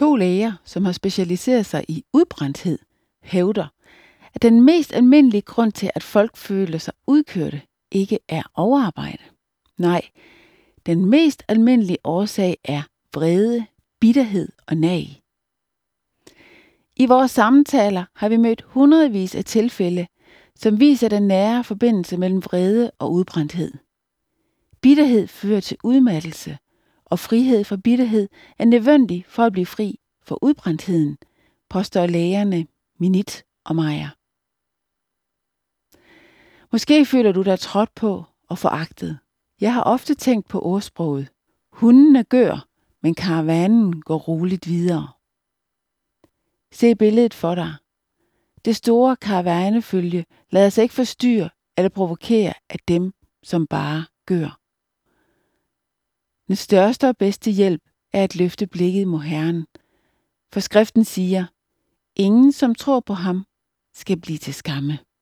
To læger, som har specialiseret sig i udbrændthed, hævder, at den mest almindelige grund til, at folk føler sig udkørte, ikke er overarbejde. Nej, den mest almindelige årsag er vrede, bitterhed og nag. I vores samtaler har vi mødt hundredvis af tilfælde, som viser den nære forbindelse mellem vrede og udbrændthed. Bitterhed fører til udmattelse, og frihed fra bitterhed er nødvendig for at blive fri for udbrændtheden, påstår lægerne Minit og Maja. Måske føler du dig trådt på og foragtet. Jeg har ofte tænkt på ordsproget. Hundene gør, men karavanen går roligt videre. Se billedet for dig. Det store karavanefølge lader sig ikke forstyrre eller provokere af dem, som bare gør. Den største og bedste hjælp er at løfte blikket mod Herren. For skriften siger, ingen som tror på ham, skal blive til skamme.